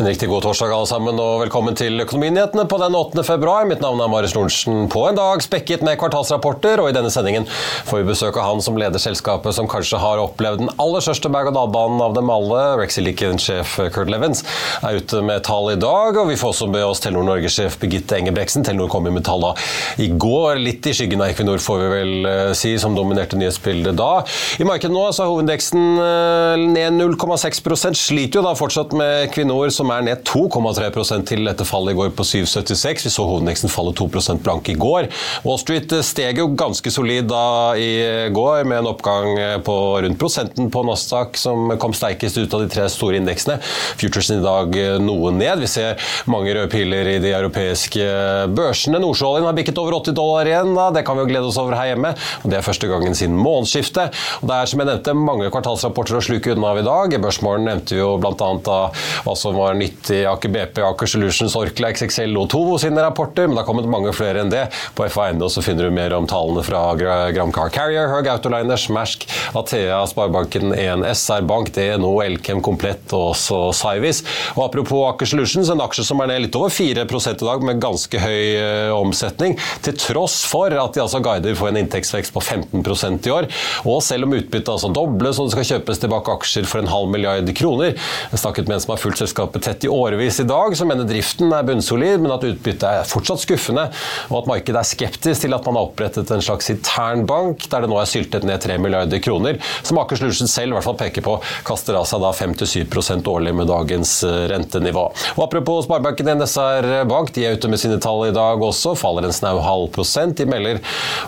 En riktig god torsdag alle sammen, og velkommen til Økonominyhetene på den 8. februar. Mitt navn er Marius Lorentzen. På en dag spekket med kvartalsrapporter, og i denne sendingen får vi besøk av han som leder selskapet som kanskje har opplevd den aller største berg-og-dal-banen av dem alle. Rexilican-sjef Kurt Levens er ute med tall i dag, og vi får også med oss Telenor Norge-sjef Birgitte Engebreksen. Telenor kom med tall i går, litt i skyggen av Equinor får vi vel eh, si, som dominerte nyhetsbildet da. I markedet nå så er hovedindeksen eh, ned 0,6% sliter jo da fortsatt med Equinor, som er ned 2,3% til dette fallet i går på 7,76. Vi så hovedindeksen falle 2 blank i går. Wall Street steg jo ganske solid da i går, med en oppgang på rundt prosenten på Nasdaq, som kom sterkest ut av de tre store indeksene. Futuresen i dag noe ned. Vi ser mange røde piler i de europeiske børsene. Nordsjøoljen har bikket over 80 dollar igjen. Da. Det kan vi jo glede oss over her hjemme. og Det er første gangen siden månedsskiftet. Og det er som jeg nevnte, mange kvartalsrapporter å sluke unna av i dag. I Børsmorgen nevnte vi jo bl.a. hva som var nytt i Aker BP, Aker Solutions, Orkla, XXL og Tovo sine rapporter, men det har kommet mange flere enn det. På FA.no finner du mer om tallene fra Gram Car Carrier, Høg Autoliners, Mersk, Athea, Sparebanken 1, SR Bank, DNO, Elkem Komplett og også Cyvis. Og apropos Aker Solutions, en aksje som er ned litt over 4 i dag, med ganske høy uh, omsetning, til tross for at de altså guider for en inntektsvekst på 15% i år. Og selv om utbyttet altså dobles og det skal kjøpes tilbake aksjer for en halv milliard kroner, jeg snakket med en som har fulgt selskapet sett i årevis i dag, som mener driften er bunnsolid, men at utbyttet er fortsatt skuffende, og at markedet er skeptisk til at man har opprettet en slags intern bank, der det nå er syltet ned 3 milliarder kroner, som Aker Solution selv i hvert fall peker på kaster av seg da 5-7 årlig med dagens eh, rentenivå. Og Apropos Sparebanken NSR Bank, de er ute med sine tall i dag også, faller en snau halv prosent. De melder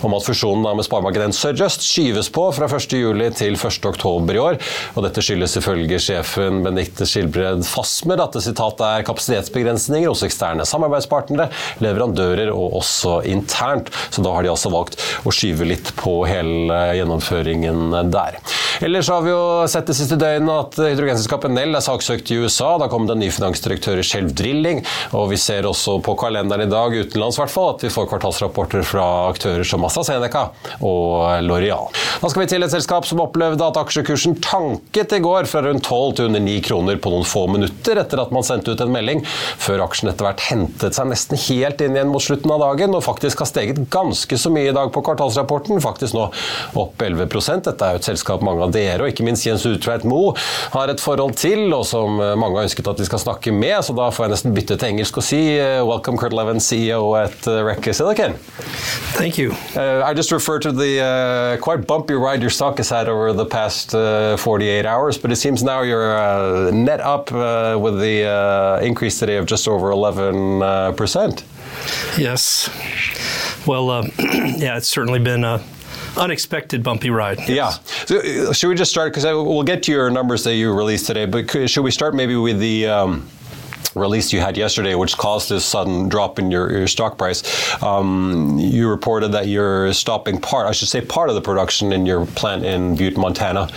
om at fusjonen med Sparebanken Sørøst skyves på fra 1.7 til 1.10 i år, og dette skyldes ifølge sjefen Benedicte Skilbred Fasmer at det sitatet er kapasitetsbegrensninger hos eksterne samarbeidspartnere, leverandører og også internt. Så da har de altså valgt å skyve litt på hele gjennomføringen der. Ellers har vi jo sett det siste døgnet at hydrogenselskapet Nell er saksøkt i USA. Da kom det en ny finansdirektør i Shelf Drilling, og vi ser også på kalenderen i dag, utenlands i hvert fall, at vi får kvartalsrapporter fra aktører som AstraZeneca og Loreal. Da skal vi til et selskap som opplevde at aksjekursen tanket i går fra rundt 12 til under 9 kroner på noen få minutter etter at man sendte ut en melding, før aksjen etter hvert hentet seg nesten helt inn igjen mot slutten av dagen, og faktisk har steget ganske så mye i dag på kvartalsrapporten. Faktisk nå opp 11 Dette er jo et selskap mange av dere, og ikke minst Jens Utveit Moe, har et forhold til, og som mange har ønsket at vi skal snakke med, så da får jeg nesten bytte til engelsk og si welcome Kurt Levin, CEO at Reckless Silicon. Thank you. Uh, I just refer to the uh, quite bumpy ride your stock has had over the past uh, 48 hours, but it seems now you're uh, net up uh, with the uh, increase today of just over 11%. Yes. Well, uh, yeah, it's certainly been a unexpected bumpy ride. Yes. Yeah. So, uh, should we just start? Because we'll get to your numbers that you released today, but should we start maybe with the. Um, release you had yesterday, which caused this sudden drop in your, your stock price. Um, you reported that you're stopping part, I should say, part of the production in your plant in Butte, Montana.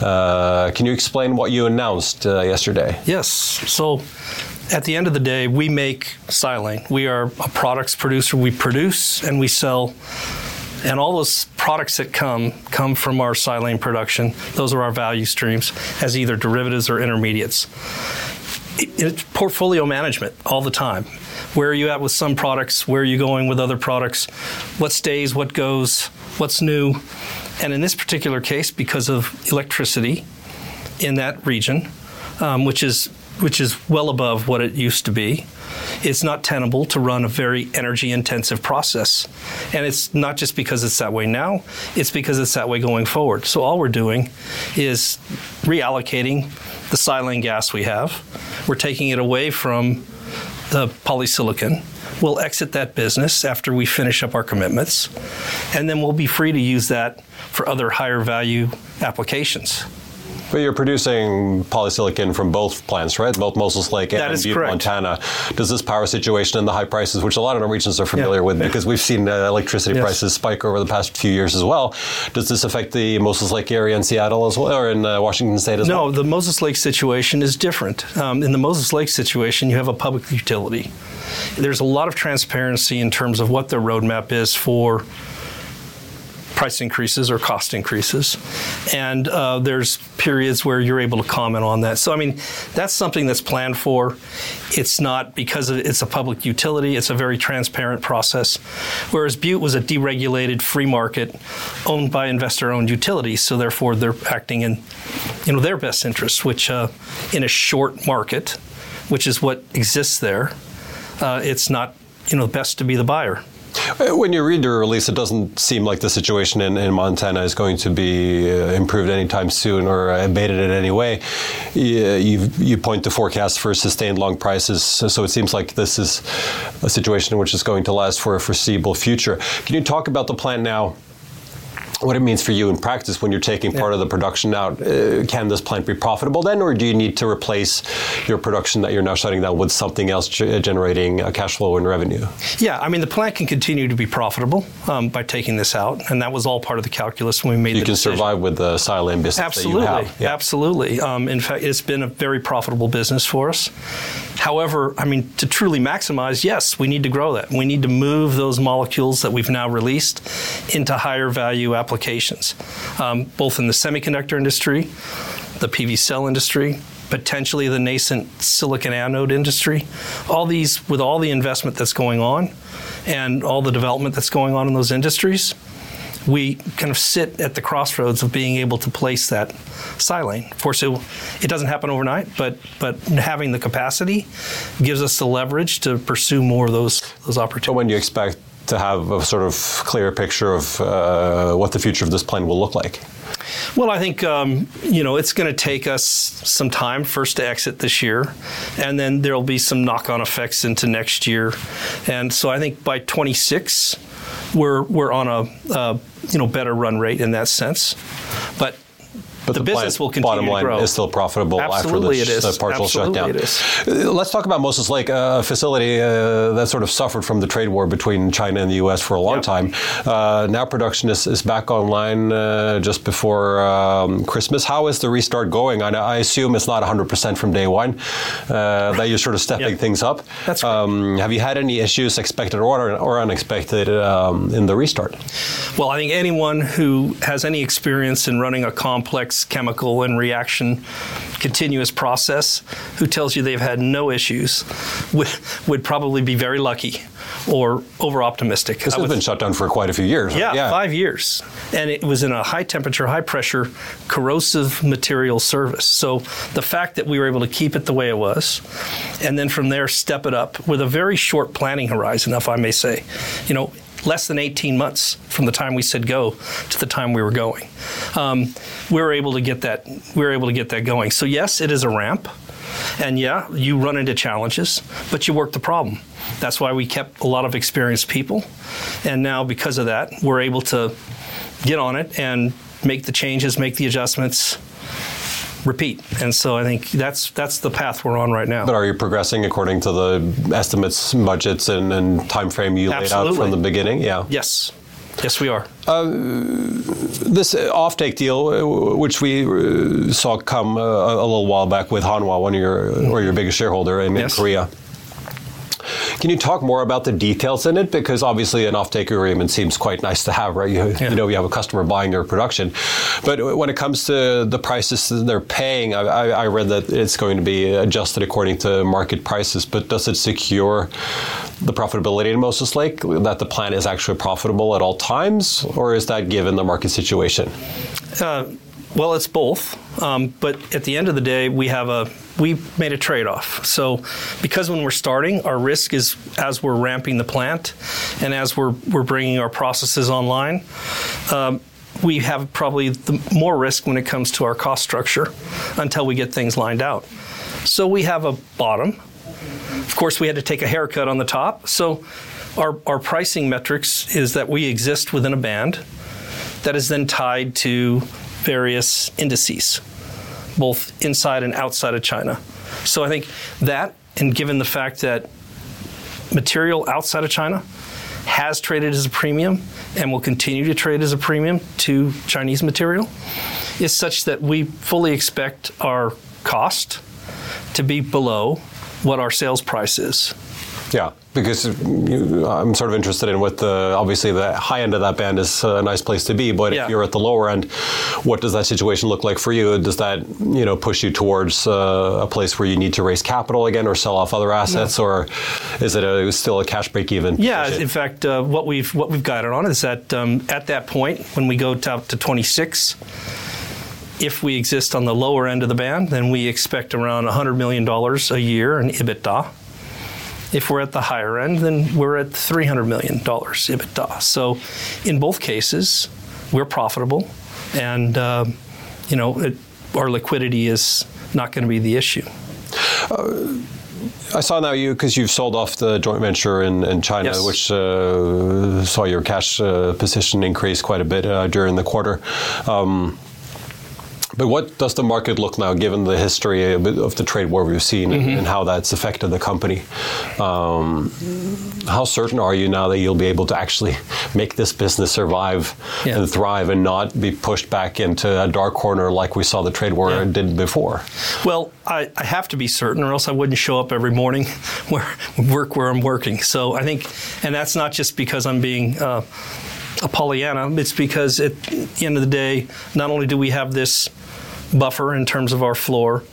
Uh, can you explain what you announced uh, yesterday? Yes. So, at the end of the day, we make silane. We are a products producer. We produce and we sell and all those products that come come from our silane production. Those are our value streams as either derivatives or intermediates it's portfolio management all the time. Where are you at with some products? Where are you going with other products? What stays? What goes? What's new? And in this particular case, because of electricity in that region, um, which is which is well above what it used to be, it's not tenable to run a very energy intensive process. And it's not just because it's that way now, it's because it's that way going forward. So all we're doing is reallocating the silane gas we have. We're taking it away from the polysilicon. we'll exit that business after we finish up our commitments, and then we'll be free to use that for other higher value applications. But you're producing polysilicon from both plants, right? Both Moses Lake That and is Butte, correct. Montana. Does this power situation and the high prices, which a lot of Norwegians are familiar with because we've seen uh, electricity Yes. prices spike over the past few years as well, does this affect the Moses Lake area in Seattle as well, or in uh, Washington State as well? No, the Moses Lake situation is different. Um, in the Moses Lake situation, you have a public utility. There's a lot of transparency in terms of what their roadmap is for price increases or cost increases. And uh, there's periods where you're able to comment on that. So, I mean, that's something that's planned for. It's not because it's a public utility, it's a very transparent process. Whereas Butte was a deregulated free market owned by investor owned utilities. So, therefore, they're acting in you know, their best interests, which uh, in a short market, which is what exists there, uh, it's not you know best to be the buyer. Uh, When you read the release, it doesn't seem like the situation in, in Montana is going to be uh, improved anytime soon or abated in any way. You, you, point to forecasts for sustained long prices, so it seems like this is a situation which is going to last for a foreseeable future. Can you talk about the plant now? What it means for you in practice when you're taking part of the production out? Uh, can this plant be profitable then, or do you need to replace your production that you're now shutting down with something else ge- generating uh, cash flow and revenue? Yeah, I mean the plant can continue to be profitable um, by taking this out, and that was all part of the calculus when we made You the can decision. survive with the silane business Absolutely, that you have. Yeah. absolutely. Um, in fact, it's been a very profitable business for us. However, I mean, to truly maximize, yes, we need to grow that. We need to move those molecules that we've now released into higher value applications, um, both in the semiconductor industry, the PV cell industry, potentially the nascent silicon anode industry. All these, with all the investment that's going on and all the development that's going on in those industries, we kind of sit at the crossroads of being able to place that silane. Of course, it, it doesn't happen overnight, but but having the capacity gives us the leverage to pursue more of those those opportunities. So when do you expect to have a sort of clear picture of uh, what the future of this plane will look like? Well, I think um, you know it's going to take us some time first to exit this year, and then there will be some knock-on effects into next year, and so I think by 26 we're we're on a uh, you know better run rate in that sense, but. But the, business plant, will continue bottom to line grow. is still profitable Absolutely after the, the partial Absolutely shutdown. it is. Uh, Let's talk about Moses Lake, a facility uh, that sort of suffered from the trade war between China and the U.S. for a long Yep. time. Uh, now production is, is back online uh, just before um, Christmas. How is the restart going? I, I assume it's not 100% from day one, uh, that you're sort of stepping Yep. things up. That's um, Have you had any issues, expected or, or unexpected, um, in the restart? Well, I think anyone who has any experience in running a complex chemical and reaction continuous process who tells you they've had no issues would, would probably be very lucky or over optimistic. This has been shut down for quite a few years. right? Yeah, five years. And it was in a high temperature, high pressure, corrosive material service. So the fact that we were able to keep it the way it was, and then from there step it up with a very short planning horizon, if I may say. You know, less than 18 months from the time we said go to the time we were going. Um, we were able to get that. We were able to get that going. So yes, it is a ramp. And yeah, you run into challenges, but you work the problem. That's why we kept a lot of experienced people. And now, because of that, we're able to get on it and make the changes, make the adjustments, repeat. And so I think that's that's the path we're on right now. But are you progressing according to the estimates, budgets, and, and time frame you laid out from the beginning? Yeah. yes. Yes, we are. This uh, offtake deal, uh, which we uh, saw come uh, a little while back with Hanwha, one of your or your biggest shareholder in, in Yes. Korea. Can you talk more about the details in it? Because obviously, an offtake agreement seems quite nice to have, right? You, Yeah. you know, you have a customer buying your production, but when it comes to the prices they're paying, I, I, I read that it's going to be adjusted according to market prices. But does it secure the profitability in Moses Lake that the plant is actually profitable at all times, or is that given the market situation? Uh, well, it's both. Um, but at the end of the day, we have a we made a trade-off. So, because when we're starting, our risk is as we're ramping the plant, and as we're we're bringing our processes online. Um, we have probably the more risk when it comes to our cost structure until we get things lined out. So we have a bottom Of course, we had to take a haircut on the top. So our, our pricing metrics is that we exist within a band that is then tied to various indices, both inside and outside of China. So I think that, and given the fact that material outside of China has traded as a premium and will continue to trade as a premium to Chinese material, is such that we fully expect our cost to be below what our sales price is. Yeah, because you, I'm sort of interested in what the obviously the high end of that band is a nice place to be, but Yeah. if you're at the lower end, what does that situation look like for you? Does that you know push you towards uh, a place where you need to raise capital again or sell off other assets, or is it a, still a cash break even? Yeah, in fact, uh, what we've what we've guided on is that um, at that point, when we go to, out to 26, if we exist on the lower end of the band, then we expect around 100 million dollars a year in EBITDA. If we're at the higher end, then we're at 300 million dollars EBITDA. So, in both cases, we're profitable, and um, you know it, our liquidity is not going to be the issue. I saw now you because you've sold off the joint venture in, in China, Yes. which uh, saw your cash uh, position increase quite a bit uh, during the quarter. Um, but what does the market look now, given the history of the trade war we've seen and- Mm-hmm. and how that's affected the company? Um, how certain are you now that you'll be able to actually make this business survive Yeah. and thrive and not be pushed back into a dark corner like we saw the trade war Yeah. did before? Well, I, I have to be certain, or else I wouldn't show up every morning where work where I'm working. So I think, and that's not just because I'm being uh, a Pollyanna. It's because at the end of the day, not only do we have this buffer in terms of our floor,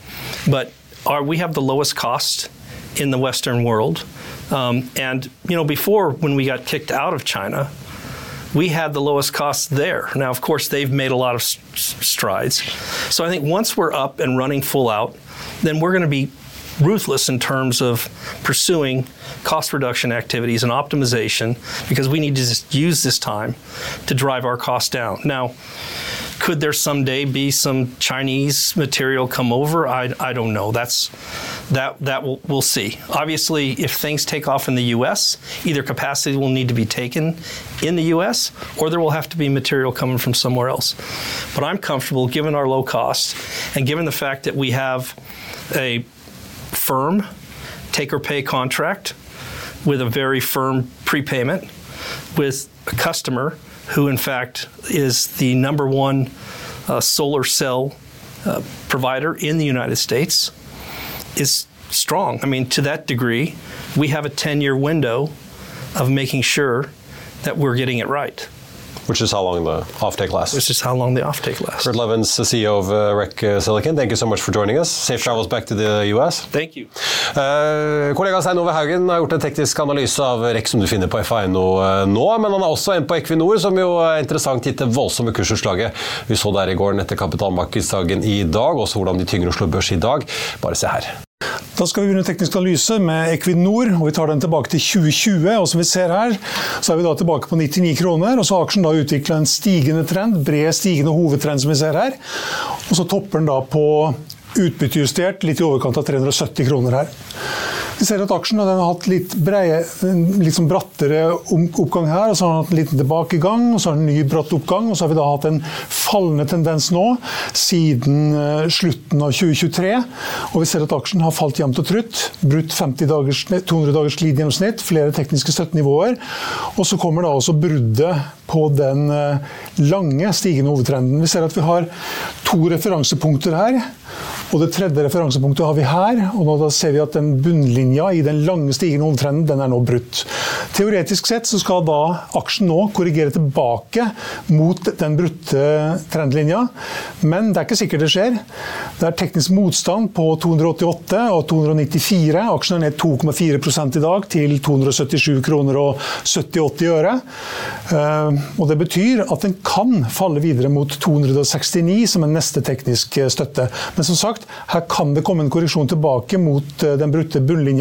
but our, we have the lowest cost in the Western world. Um, and you know, before when we got kicked out of China, we had the lowest costs there. Now, of course, they've made a lot of strides. So I think once we're up and running full out, then we're going to be ruthless in terms of pursuing cost reduction activities and optimization because we need to just use this time to drive our costs down. Now, could there someday be some Chinese material come over? I, I don't know. That's that that we'll, we'll see. Obviously, if things take off in the U.S., either capacity will need to be taken in the U.S. or there will have to be material coming from somewhere else. But I'm comfortable, given our low cost and given the fact that we have a firm take or pay contract with a very firm prepayment with a customer who, in fact, is the number one uh, solar cell uh, provider in the United States, is strong. I mean, to that degree, we have a 10 year window of making sure that we're getting it right, Which is how long the offtake lasts. which is how long the offtake lasts. Kurt Levins, the CEO of uh, Rec uh, Silicon, thank you so much for joining us. Safe travels back to the US. Thank you. Uh, kollega Stein Ove Haugen har gjort en teknisk analyse av REC som du finner på FA.no eh, nå, men han er også en på Equinor, som jo er interessant gitt det voldsomme kursutslaget vi så der i går etter kapitalmarkedsdagen i dag, også hvordan de tyngre Oslo Børs i dag. Bare se her. Da skal vi begynne teknisk analyse med Equinor, og vi tar den tilbake til 2020. og Som vi ser her, så er vi da tilbake på 99 kroner, og så har aksjen da utvikla en stigende trend, bred stigende hovedtrend som vi ser her. Og så topper den da på utbyttejustert litt i overkant av 370 kroner her. Vi ser at aksjen har hatt litt, breie, litt sånn brattere oppgang her, og så har den hatt en liten tilbakegang, og så har den en ny bratt oppgang, og så har vi da hatt en fallende tendens nå siden eh, slutten av 2023. Og vi ser at aksjen har falt jevnt og trutt, brutt 50 dagers, nei, 200 dagers glidegjennomsnitt, flere tekniske støttenivåer, og så kommer da også bruddet på den eh, lange stigende hovedtrenden. Vi ser at vi har to referansepunkter her. Og Det tredje referansepunktet har vi her. og nå ser vi at den Bunnlinja i den lange stigende hovedtrenden den er nå brutt. Teoretisk sett så skal da aksjen nå korrigere tilbake mot den brutte trendlinja, men det er ikke sikkert det skjer. Det er teknisk motstand på 288 og 294. Aksjen er ned 2,4 i dag til 277 kroner og 70-80 øre. Eh, Og Det betyr at den kan falle videre mot 269 som en neste teknisk støtte. Men som sagt, her kan det komme en korreksjon tilbake mot eh, den brutte bunnlinja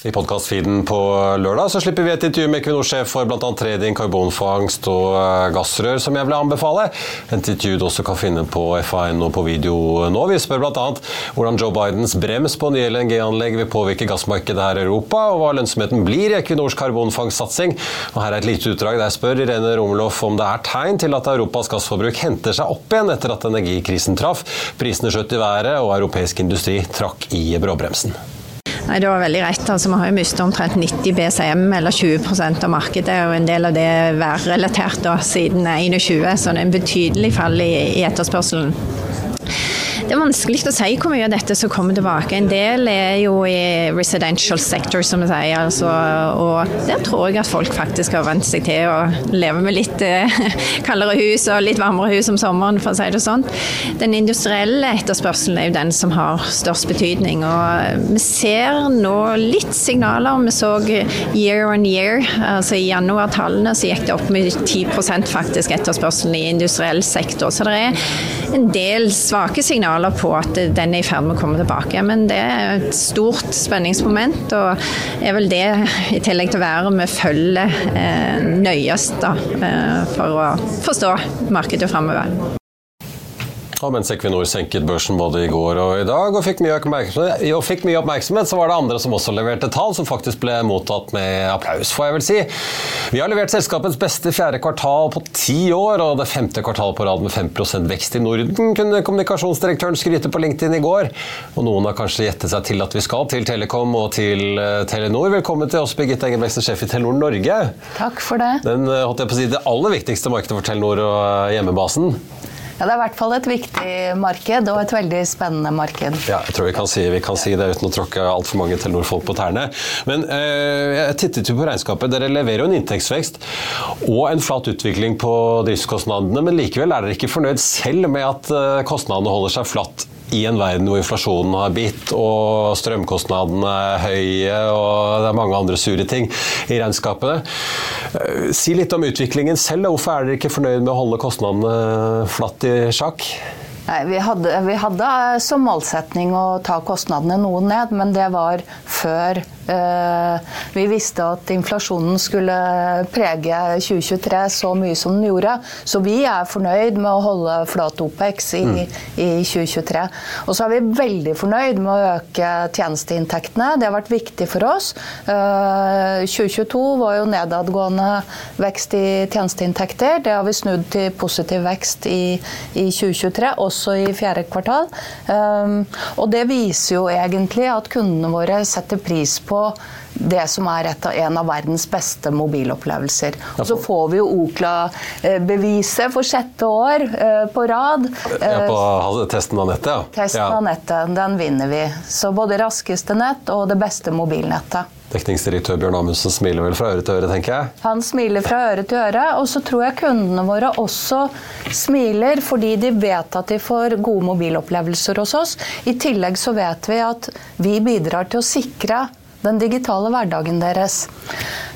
I podkastfeeden på lørdag så slipper vi et intervju med Equinor-sjef for bl.a. trading, karbonfangst og eh, gassrør, som jeg vil anbefale. Et intervju du også kan finne på FAN og på video nå. Vi spør bl.a. hvordan Joe Bidens brems på nye LNG-anlegg vil påvirke gassmarkedet her i Europa, og hva lønnsomheten blir i Equinors karbonfangstsatsing. Og her er et lite utdrag der jeg spør Irene Romeloff om det er tegn til at Europas gassforbruk henter seg opp igjen etter at energikrisen traff. Prisene skjøt i været, og europeisk industri trakk i bråbremsen. Nei, Det var veldig rett. Altså, vi har jo mistet omtrent 90 BCM, eller 20% av markedet. Og en del av det er værrelatert da, siden 2021, så det er en betydelig fall i, i etterspørselen. Det er vanskelig å si hvor mye av dette som kommer tilbake. En del er jo i residential sector, som vi sier. Altså, og der tror jeg at folk faktisk har vent seg til å leve med litt eh, kaldere hus og litt varmere hus om sommeren, for å si det sånn. Den industrielle etterspørselen er jo den som har størst betydning. Og vi ser nå litt signaler. Vi så year on year, altså i januar-tallene så gikk det opp med 10% faktisk etterspørselen i industriell sektor. Så det er en del svake signaler signaler på at den er i ferd med å komme tilbake. Men det er et stort spenningsmoment, og er vel det, i tillegg til været, vi følger eh, nøyest da, eh, for å forstå markedet framover. Og mens Equinor senket børsen både i går og i dag og fikk, og fikk mye oppmerksomhet, så var det andre som også leverte tall som faktisk ble mottatt med applaus, får jeg vel si. Vi har levert selskapets beste fjerde kvartal på ti år, og det femte kvartalet på rad med 5% vekst i Norden, kunne kommunikasjonsdirektøren skryte på LinkedIn i går. Og noen har kanskje gjettet seg til at vi skal til Telekom og til eh, Telenor. Velkommen til oss, Birgitte Engebreksen, sjef i Telenor Norge. Takk for det. Den, eh, holdt jeg på å si, det aller viktigste markedet for Telenor og eh, hjemmebasen. Ja, Det er i hvert fall et viktig marked, og et veldig spennende marked. Ja, jeg tror vi kan si, vi kan si det uten å tråkke altfor mange Telenor-folk på tærne. Men eh, jeg tittet jo på regnskapet. Dere leverer jo en inntektsvekst og en flat utvikling på driftskostnadene, men likevel er dere ikke fornøyd selv med at eh, kostnadene holder seg flatt i en verden hvor inflasjonen har bitt og strømkostnadene er høye og det er mange andre sure ting i regnskapene. Eh, si litt om utviklingen selv. Hvorfor er dere ikke fornøyd med å holde kostnadene flatt i sjakk? Nei, vi hadde, vi hadde, som målsetning å ta kostnadene noe ned, men det var før Eh, vi visste at inflasjonen skulle prege 2023 så mye som den gjorde. Så vi er fornøyd med å holde flat OPEX i, mm. i 2023. Og så er vi veldig fornøyd med å øke tjenesteinntektene. Det har vært viktig for oss. 2022 eh, var jo nedadgående vekst i tjenesteinntekter. Det har vi snudd til positiv vekst i, i 2023, også i fjerde kvartal. Eh, og det viser jo egentlig at kundene våre setter pris på det som er av, en av verdens beste mobilopplevelser. Og så får vi jo Okla-beviset for sjette år eh, på rad. Ja, på eh, testen av nettet, ja. Testen ja. av nettet, den vinner vi. Så både raskeste nett og det beste mobilnettet. Dekningsdirektør Bjørn Amundsen smiler vel fra øre til øre, tenker jeg. Han smiler fra øre til øre, og så tror jeg kundene våre også smiler fordi de vet at de får gode mobilopplevelser hos oss. I tillegg så vet vi at vi bidrar til å sikre den digitale hverdagen deres.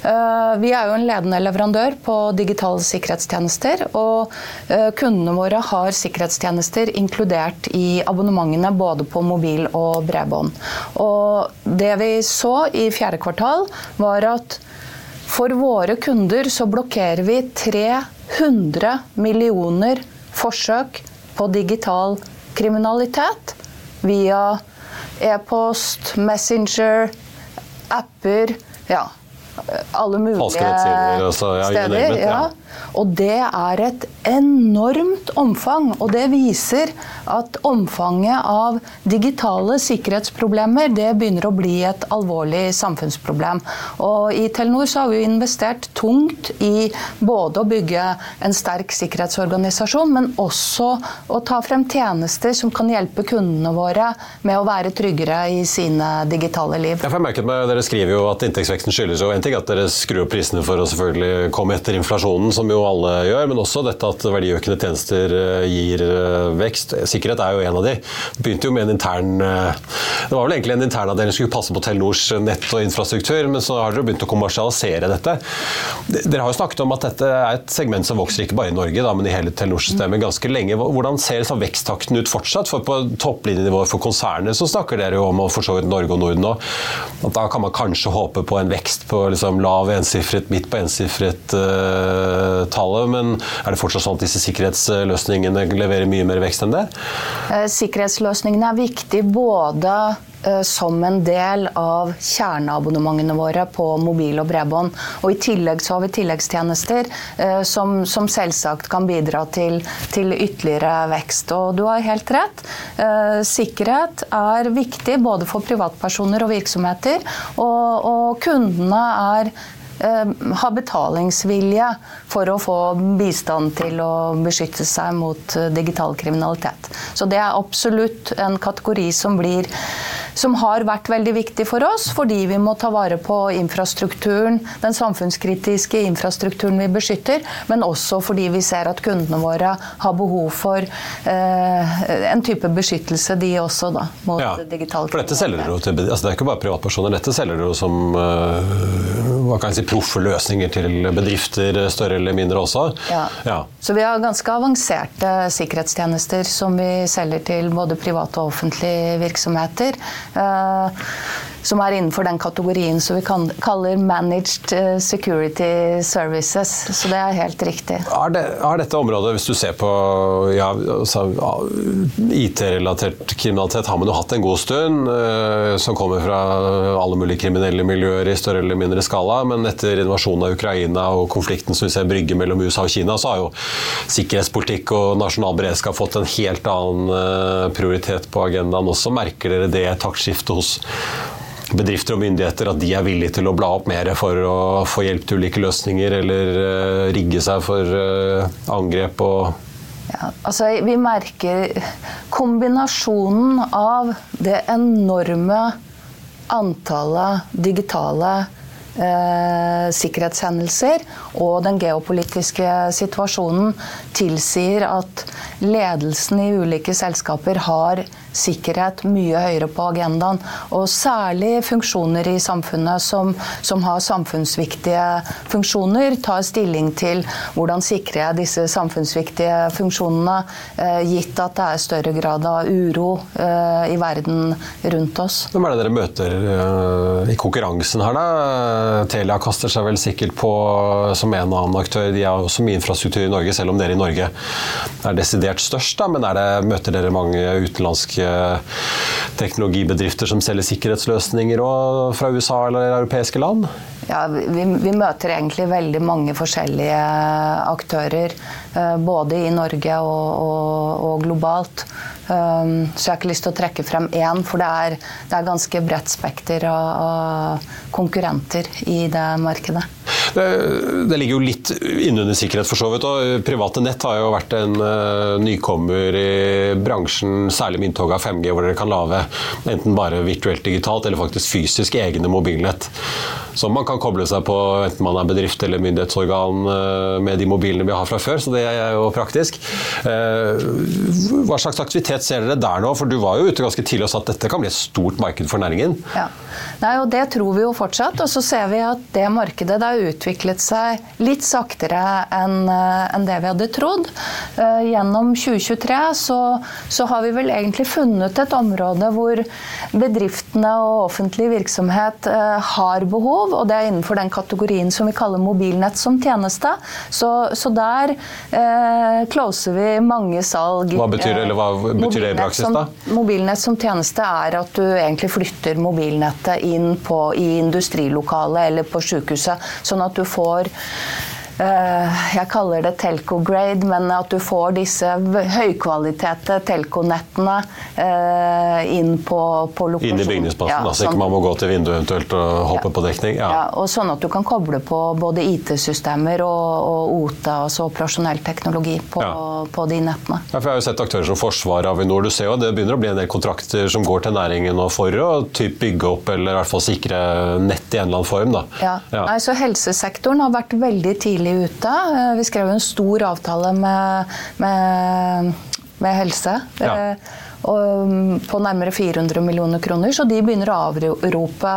Eh, vi er jo en ledende leverandør på digitale sikkerhetstjenester, og eh, kundene våre har sikkerhetstjenester inkludert i abonnementene både på mobil og bredbånd. Og det vi så i fjerde kvartal, var at for våre kunder så blokkerer vi 300 millioner forsøk på digital kriminalitet via e-post, Messenger, apper. Ja, alle mulige altså, steder. ja. Og det er et enormt omfang. Og det viser at omfanget av digitale sikkerhetsproblemer det begynner å bli et alvorlig samfunnsproblem. Og i Telenor så har vi investert tungt i både å bygge en sterk sikkerhetsorganisasjon, men også å ta frem tjenester som kan hjelpe kundene våre med å være tryggere i sine digitale liv. Jeg jeg merket meg, Dere skriver jo at inntektsveksten skyldes jo en ting at dere skrur opp prisene for å selvfølgelig komme etter inflasjonen, som jo alle gjør, men også dette at verdiøkende tjenester eh, gir eh, vekst. Sikkerhet er jo en av de. Det begynte jo med en intern eh, Det var vel egentlig en internavdeling som skulle passe på Telenors nett og infrastruktur, men så har dere begynt å kommersialisere dette. Dere har jo snakket om at dette er et segment som vokser ikke bare i Norge, da, men i hele Telenor-systemet ganske lenge. Hvordan ser så veksttakten ut fortsatt? For på topplinjenivået for konsernet så snakker dere jo om, og for så vidt Norge og Norden òg, at da kan man kanskje håpe på en vekst på liksom lav ensifret, midt på ensifret uh, tallet, men er det fortsatt sånn at disse sikkerhetsløsningene leverer mye mer vekst enn det? Eh, Sikkerhetsløsningene er viktig både eh, som en del av kjerneabonnementene våre på mobil og bredbånd. Og I tillegg så har vi tilleggstjenester eh, som, som selvsagt kan bidra til, til ytterligere vekst. Og du har helt rett. Sikkerhet er viktig både for privatpersoner og virksomheter. Og, og kundene er eh, har betalingsvilje for å få bistand til å beskytte seg mot eh, digital kriminalitet. Så det er absolutt en kategori som blir som har vært veldig viktig for oss, fordi vi må ta vare på infrastrukturen, den samfunnskritiske infrastrukturen vi beskytter, men også fordi vi ser at kundene våre har behov for eh, en type beskyttelse, de også, da, mot Ja, digital for dette selger dere jo til altså Det er ikke bare privatpersoner, dette selger dere jo som øh, hva kan jeg si, proffe løsninger til bedrifter, større eller mindre også. Ja. Ja. Så vi har ganske avanserte sikkerhetstjenester som vi selger til både private og offentlige virksomheter. Eh, som er innenfor den kategorien som vi kan, kaller Managed eh, Security Services. Så det er helt riktig. Er, det, er dette området, hvis du ser på ja, altså, IT-relatert kriminalitet, har man jo hatt en god stund, øh, som kommer fra alle mulige kriminelle miljøer i større eller mindre skala. Men etter invasjonen av Ukraina og konflikten som vi ser brygge mellom USA og Kina, så har jo sikkerhetspolitikk og nasjonal beredskap fått en helt annen øh, prioritet på agendaen også. Merker dere det taktskiftet hos bedrifter og myndigheter at de er villige til å bla opp mer for å få hjelp til ulike løsninger, eller uh, rigge seg for uh, angrep og Ja, altså vi merker kombinasjonen av det enorme antallet digitale eh, sikkerhetshendelser og den geopolitiske situasjonen tilsier at ledelsen i ulike selskaper har sikkerhet mye høyere på agendaen. Og særlig funksjoner i samfunnet som, som har samfunnsviktige funksjoner, tar stilling til hvordan sikrer jeg disse samfunnsviktige funksjonene, eh, gitt at det er større grad av uro eh, i verden rundt oss. Hvem er det dere møter øh, i konkurransen her, da? Telia kaster seg vel sikkert på som en annen aktør. De har også mye infrastruktur i Norge, selv om dere i Norge er desidert størst. Da. Men er det, møter dere mange utenlandske teknologibedrifter som selger sikkerhetsløsninger òg fra USA eller europeiske land? Ja, vi, vi, møter egentlig veldig mange forskjellige aktører. eh, Både i Norge og, og, og globalt. Um, Så jeg har ikke lyst til å trekke frem én, for det er, det er ganske bredt spekter av, av konkurrenter i det markedet. Det ligger jo litt innunder sikkerhet, for så vidt. og Private nett har jo vært en uh, nykommer i bransjen, særlig med inntoget av 5G, hvor dere kan lage enten bare virtuelt digitalt eller faktisk fysisk egne mobilnett. Som man kan koble seg på enten man er bedrift eller myndighetsorgan uh, med de mobilene vi har fra før, så det er jo praktisk. Uh, hva slags aktivitet ser dere der nå? For du var jo ute ganske tidlig og sa at dette kan bli et stort marked for næringen. Ja. Nei, og Det tror vi jo fortsatt. Og så ser vi at det markedet der har utviklet seg litt saktere enn en det vi hadde trodd. Uh, gjennom 2023 så, så, har vi vel egentlig funnet et område hvor bedriftene og offentlig virksomhet uh, har behov, og det er innenfor den kategorien som vi kaller mobilnett som tjeneste. Så, så der eh, closer vi mange salg. Hva betyr, eller hva betyr det i praksis, da? Mobilnett som tjeneste er at du egentlig flytter mobilnettet inn på, i industrilokalet eller på sykehuset, sånn at du får jeg kaller det telco-grade, men at du får disse høykvalitete telco-nettene eh, inn på, på lokasjon. Inn i bygningsplassen, ja, så ikke sånn- man må gå til vinduet eventuelt og hoppe ja, på dekning? Ja. ja. og sånn at du kan koble på både IT-systemer og, og OTA, altså operasjonell teknologi, på, på, de nettene. Ja, for jeg har jo sett aktører som Forsvaret, Avinor, du ser jo det begynner å bli en del kontrakter som går til næringen og for å typ bygge opp eller i hvert fall sikre nett i en eller annen form. Da. Ja. Nei, så Helsesektoren har vært veldig tidlig tidlig ute. Eh, vi skrev en stor avtale med, med, med helse. Ja. Mm, på nærmere 400 millioner kroner. Så de begynner å avrope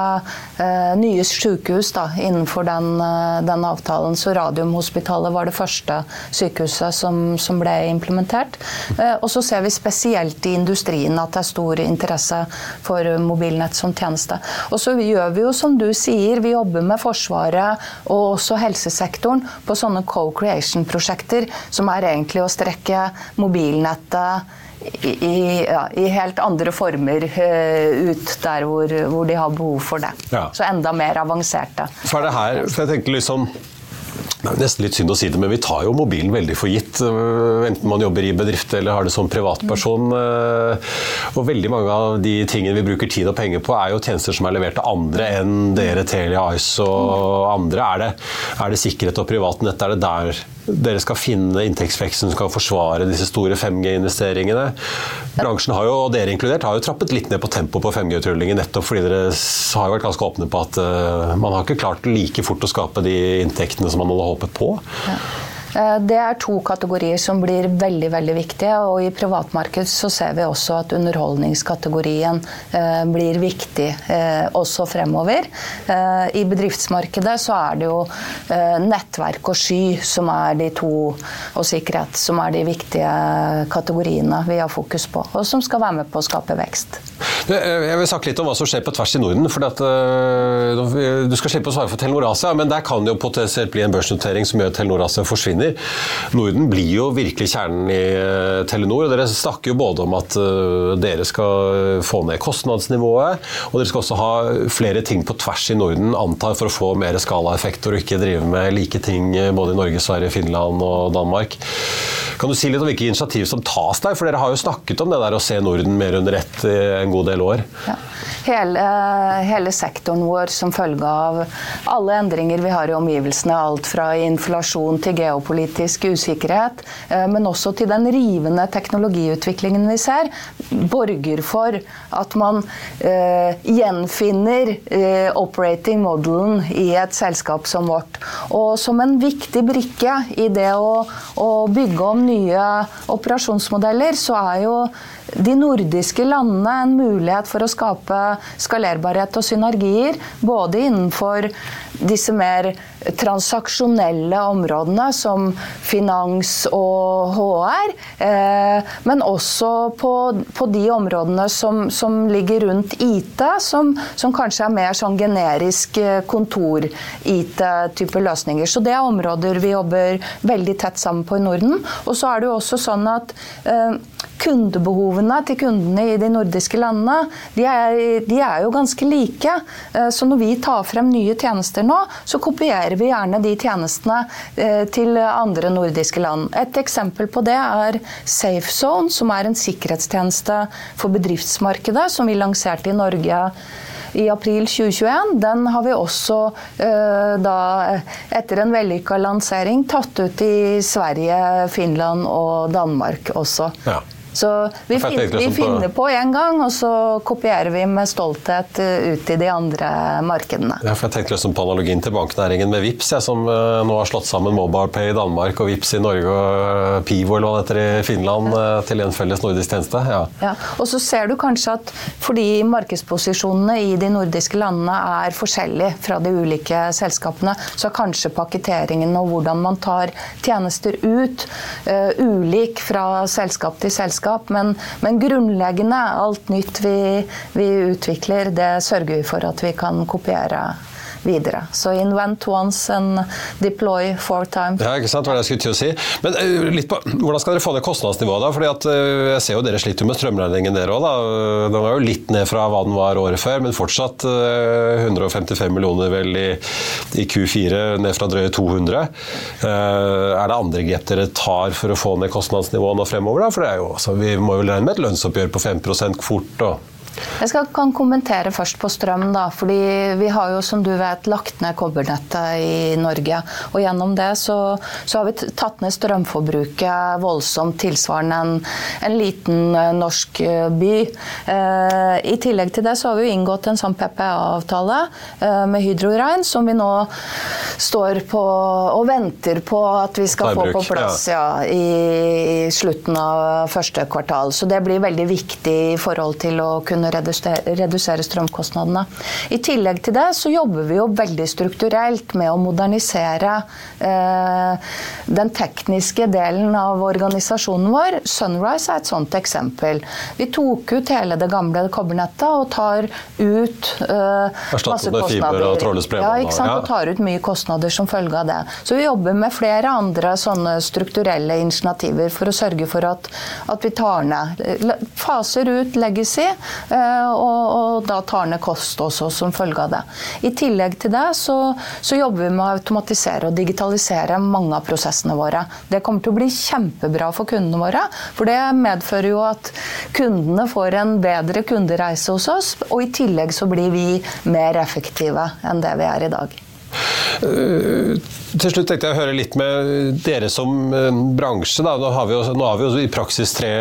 eh, nye sykehus da, innenfor den, eh, den, avtalen. Så Radiumhospitalet var det første sykehuset som, som ble implementert. Eh, og så ser vi spesielt i industrien at det er stor interesse for mobilnett som tjeneste. Og så gjør vi jo som du sier, vi jobber med Forsvaret og også helsesektoren på sånne co-creation-prosjekter, som er egentlig å strekke mobilnettet i, ja, i, helt andre former uh, ut der hvor, hvor, de har behov for det. Ja. Så enda mer avanserte. For det her, for jeg tenker liksom det er nesten litt synd å si det, men vi tar jo mobilen veldig for gitt. Øh, enten man jobber i bedrift eller har det som privatperson. Øh, og veldig mange av de tingene vi bruker tid og penger på, er jo tjenester som er levert til andre enn dere, Telia, Ice og andre. Er det, er det sikkerhet og privatnett? Er det der dere skal finne inntektsveksten som kan forsvare disse store 5G-investeringene? Bransjen har jo, og dere inkludert, har jo trappet litt ned på tempoet på 5G-utrullingen nettopp fordi dere har vært ganske åpne på at uh, man har ikke klart like fort å skape de inntektene som man hadde håpet på. Ja. Eh, det er to kategorier som blir veldig veldig viktige. og I privatmarked så ser vi også at underholdningskategorien eh, blir viktig eh, også fremover. I bedriftsmarkedet så er det jo nettverk og sky som er de to, og sikkerhet, som er de viktige kategoriene vi har fokus på, og som skal være med på å skape vekst. Jeg vil snakke litt om hva som skjer på tvers i Norden. for at, Du skal slippe å svare for Telenor Asia, men der kan det jo potensielt bli en børsnotering som gjør at Telenor Asia forsvinner forsvinner. Norden blir jo virkelig kjernen i eh, Telenor. og Dere snakker jo både om at eh, dere skal få ned kostnadsnivået, og dere skal også ha flere ting på tvers i Norden, antar for å få mer skalaeffekter og ikke drive med like ting eh, både i Norge, Sverige, Finland og Danmark. Kan du si litt om hvilke initiativ som tas der? For dere har jo snakket om det der å se Norden mer under ett i en god del år. Ja. Hele, hele, sektoren vår som følge av alle endringer vi har i omgivelsene, alt fra inflasjon til geopolitisk usikkerhet, eh, men også til den rivende teknologiutviklingen vi ser, borger for at man uh, gjenfinner uh, operating modelen i et selskap som vårt. Og som en viktig brikke i det å, å bygge om nye operasjonsmodeller, så er jo de nordiske landene en mulighet for å skape skalerbarhet og synergier. Både innenfor disse mer transaksjonelle områdene som finans og HR, eh, men også på, de områdene som, ligger rundt IT, som, kanskje er mer sånn generisk eh, kontor-IT-type løsninger. Så det er områder vi jobber veldig tett sammen på i Norden. Og så er det jo også sånn at eh, kundebehovene til kundene i de nordiske landene, de er, de er, jo ganske like. Eh, så når vi tar frem nye tjenester nå, så kopierer vi gjerne de tjenestene eh, til andre nordiske land. Et eksempel på det er SafeZone, som er en sikkerhetstjeneste for bedriftsmarkedet, som vi lanserte i Norge i april 2021, den har vi også da etter en vellykka lansering tatt ut i Sverige, Finland og Danmark også. Ja. Så vi, finner, vi finner på én gang, og så kopierer vi med stolthet eh, ut i de andre markedene. Ja, for jeg tenkte liksom på analogien til banknæringen med Vips, jeg, som uh, nå har slått sammen MobilePay i Danmark og Vips i Norge og uh, Pivo eller hva det heter i Finland ja. til en felles nordisk tjeneste. Ja. ja. Og så ser du kanskje at fordi markedsposisjonene i de nordiske landene er forskjellige fra de ulike selskapene, så er kanskje pakketteringen og hvordan man tar tjenester ut, ulik fra selskap til selskap selskap. Men, men grunnleggende, alt nytt vi, vi utvikler, det sørger vi for at vi kan kopiere videre. Så invent once and deploy four times. Ja, ikke sant, hva det jeg skulle til å si. Men uh, litt på, hvordan skal dere få ned kostnadsnivået, da? Fordi at uh, Jeg ser jo dere sliter med strømregningen dere òg, da. Den var jo litt ned fra hva den var året før, men fortsatt uh, eh, 155 millioner vel i, i, Q4, ned fra drøye 200. er det andre grep dere tar for å få ned kostnadsnivået nå fremover, da? For er jo, altså, vi må jo regne med et lønnsoppgjør på 5 fort. og jeg skal, kan kommentere først på strøm. da, fordi Vi har jo som du vet lagt ned kobbernettet i Norge. og Gjennom det så, så har vi tatt ned strømforbruket voldsomt tilsvarende en, en liten uh, norsk uh, by. Eh, I tillegg til det så har vi jo inngått en sånn PPA-avtale med Hydro Rein, som vi nå står på og venter på at vi skal få på plass ja. Ja, i, i slutten av første kvartal. Så det blir veldig viktig i forhold til å kunne redusere, redusere strømkostnadene. I tillegg til det så jobber vi jo veldig strukturelt med å modernisere eh, den tekniske delen av organisasjonen vår. Sunrise er et sånt eksempel. Vi tok ut hele det gamle kobbernettet og tar ut eh, masse kostnader. Ja, ikke sant? Og tar ut mye kostnader som følge av det. Så vi jobber med flere andre sånne strukturelle initiativer for å sørge for at, at vi tar ned Faser ut legacy og, og, da tar ned kost også som følge av det. I tillegg til det så, så, jobber vi med å automatisere og digitalisere mange av prosessene våre. Det kommer til å bli kjempebra for kundene våre, for det medfører jo at kundene får en bedre kundereise hos oss, og i tillegg så blir vi mer effektive enn det vi er i dag. Uh, til slutt tenkte jeg å høre litt med dere som uh, bransje. Da. Nå, har jo, nå, har vi jo, i praksis tre,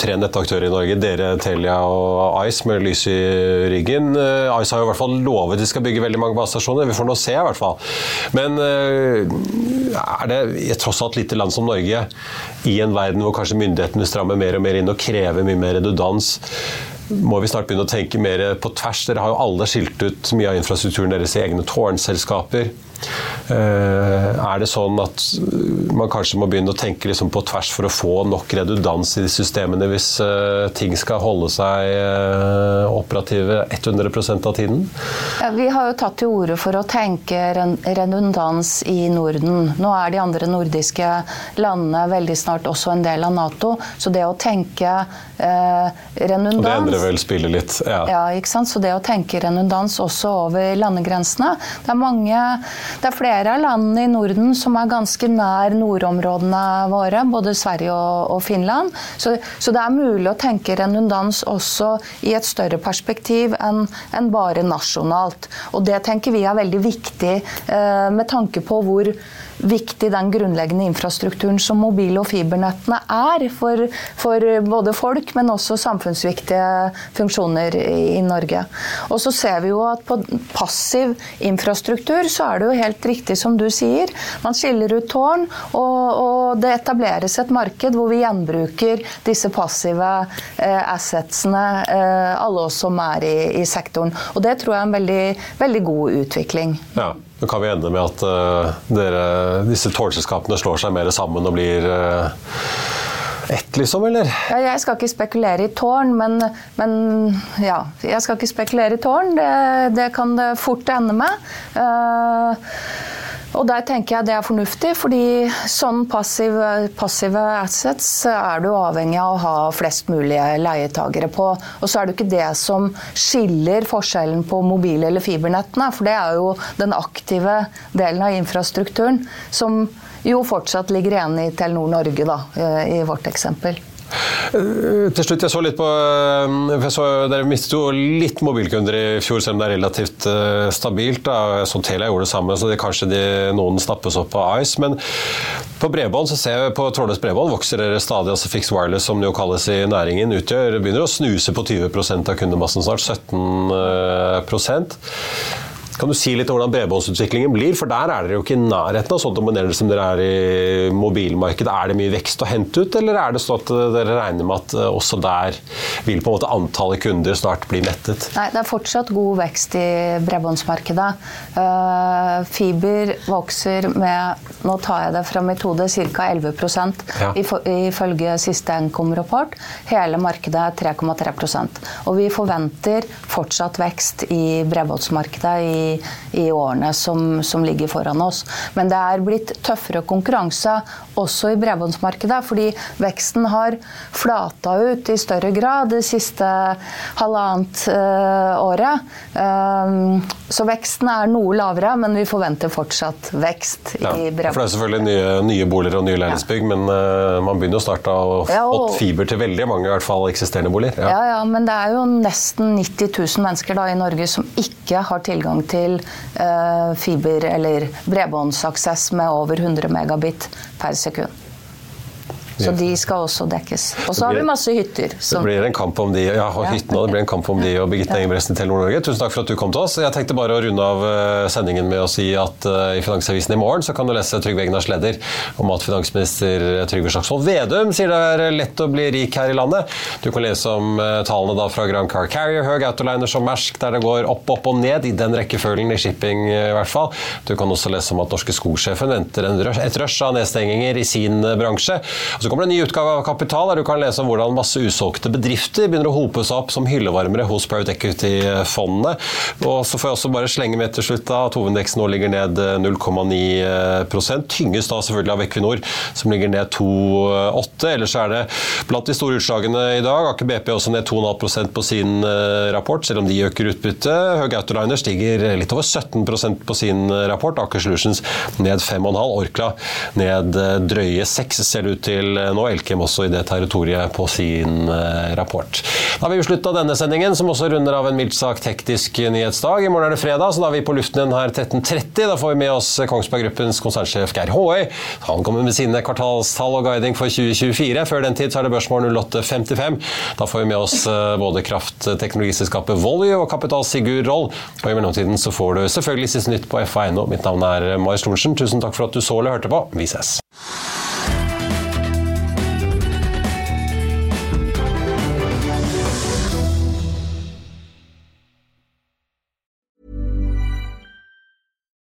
tre, nettaktører i Norge. Dere, Telia og Ice med lys i ryggen. Uh, Ice har jo i hvert fall lovet de skal bygge veldig mange basestasjoner. Vi får nå se, i hvert fall. Men er det i tross alt lite land som Norge, i en verden hvor kanskje myndighetene strammer mer og mer inn og krever mye mer redundans, må vi snart begynne å tenke mer på tvers. Dere har jo alle skilt ut mye av infrastrukturen deres i egne tårnselskaper. Eh, er det sånn at man kanskje må begynne å tenke liksom på tvers for å få nok redundans i systemene hvis eh, ting skal holde seg eh, operative 100% av tiden? Ja, vi har jo tatt til orde for å tenke redundans i Norden. Nå er de andre nordiske landene veldig snart også en del av Nato. Så det å tenke eh, redundans Og Det endrer vel spillet litt? Ja. ja, ikke sant? Så det å tenke redundans også over landegrensene Det er mange det er flere av landene i Norden som er ganske nær nordområdene våre, både Sverige og, og Finland. Så, så, det er mulig å tenke redundans også i et større perspektiv enn en bare nasjonalt. Og det tenker vi er veldig viktig eh, med tanke på hvor viktig den grunnleggende infrastrukturen som mobil- og fibernettene er for, for, både folk, men også samfunnsviktige funksjoner i, i Norge. Og så ser vi jo at på passiv infrastruktur så er det jo helt riktig som du sier. Man skiller ut tårn, og, og det etableres et marked hvor vi gjenbruker disse passive eh, assetsene, eh, alle oss som er i, i, sektoren. Og det tror jeg er en veldig, veldig god utvikling. Ja. Så kan vi ende med at uh, dere, disse tårnselskapene slår seg mer sammen og blir uh, ett, liksom, eller? Ja, jeg skal ikke spekulere i tårn, men, men, ja. Jeg skal ikke spekulere i tårn. Det, det kan det fort ende med. Uh, og der tenker jeg det er fornuftig, fordi sånn passiv, passive assets er du avhengig av å ha flest mulig leietagere på. Og så er det ikke det som skiller forskjellen på mobil- eller fibernettene, for det er jo den aktive delen av infrastrukturen som jo fortsatt ligger igjen i Telenor Norge, da, i vårt eksempel. Eh, til slutt, jeg så litt på eh, jeg så, Dere mistet jo litt mobilkunder i fjor, selv om det er relativt uh, stabilt. da, så Telia gjorde det samme, så det, kanskje de, noen snappes opp av Ice. Men på bredbånd så ser jeg på trådløst bredbånd vokser dere stadig. altså Fix Wireless, som det jo kalles i næringen, utgjør, begynner å snuse på 20% av kundemassen snart. 17 kan du si litt om hvordan bredbåndsutviklingen blir? For der er dere jo ikke i nærheten av så dominerende som dere er i mobilmarkedet. Er det mye vekst å hente ut, eller er det sånn at dere regner med at eh, også der vil på en måte antallet kunder snart bli mettet? Nei, det er fortsatt god vekst i bredbåndsmarkedet. Uh, fiber vokser med, nå tar jeg det fra mitt hode, ca. 11 ja. ifølge siste Nkom-rapport. Hele markedet er 3,3% Og vi forventer fortsatt vekst i bredbåndsmarkedet i i, årene som, som, ligger foran oss. Men det er blitt tøffere konkurranse også i bredbåndsmarkedet, fordi veksten har flata ut i større grad det siste halvannet uh, året. Um, så veksten er noe lavere, men vi forventer fortsatt vekst ja, i bredbånd. For det er selvfølgelig nye, nye boliger og nye leilighetsbygg, ja. men uh, man begynner jo snart å ha ja, fått fiber til veldig mange i hvert fall eksisterende boliger. Ja. ja, men det er jo nesten 90 000 mennesker da, i Norge som ikke har tilgang til uh, fiber- eller bredbåndsaksess med over 100 megabit per sekund. Så de skal også dekkes. Og så har vi masse hytter. Som... Det blir en kamp om de ja, og hyttene, det blir en kamp om de og Birgitte Engebretsen til Nord-Norge. Tusen takk for at du kom til oss. Jeg tenkte bare å runde av eh, sendingen med å si at uh, i Finansavisen i morgen så kan du lese Trygve Egnars leder om at finansminister Trygve Slagsvold Vedum sier det er lett å bli rik her i landet. Du kan lese om tallene da fra Grand Car Carrier, Høg Autoliner som Mersk, der det går opp, opp og ned, i den rekkefølgen i shipping i hvert fall. Du kan også lese om at norske skogsjefen venter et rush av nedstenginger i sin bransje. Så kommer det en ny utgave av Kapital der du kan lese om hvordan masse usolgte bedrifter begynner å hope seg opp som hyllevarmere hos Private Equity-fondene. Og så får jeg også bare slenge med til slutt da, at hovedindeksen nå ligger ned 0,9 Tynges da selvfølgelig av Equinor, som ligger ned 2,8 Ellers er det blant de store utslagene i dag. Aker BP også ned 2,5% på sin eh, rapport, selv om de øker utbyttet. Høg Autoliner stiger litt over 17% på sin rapport. Aker Solutions ned 5,5 Orkla ned eh, drøye 6 ser det ut til nå Elkem også i det territoriet på sin eh, rapport. Da har vi slutta denne sendingen, som også runder av en mildt sagt hektisk nyhetsdag. I morgen er det fredag, så da er vi på luften igjen her 13.30. Da får vi med oss Kongsberg Gruppens konsernsjef Geir Håøy. Han kommer med sine kvartalstall og guiding for 2024. Før den tid så er det børsmål 08.55. Da får vi med oss eh, både kraftteknologiselskapet Volue og Kapital Sigurd Roll. Og i mellomtiden så får du selvfølgelig siste nytt på FA.no. Mitt navn er Marius Thorensen. Tusen takk for at du så eller hørte på. Vi ses.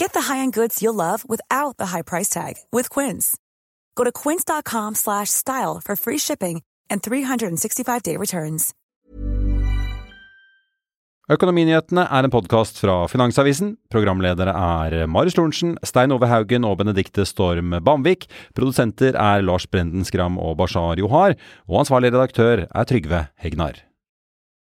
Get the high-end goods you'll love without the high price tag with Quince. Go to quince.com slash style for free shipping and 365-day returns. Økonominyhetene er en podkast fra Finansavisen. Programledere er Marius Lorentzen, Stein Ove Haugen og Benedikte Storm Bamvik. Produsenter er Lars Brenden Skram og Bashar Johar. Og ansvarlig redaktør er Trygve Hegnar.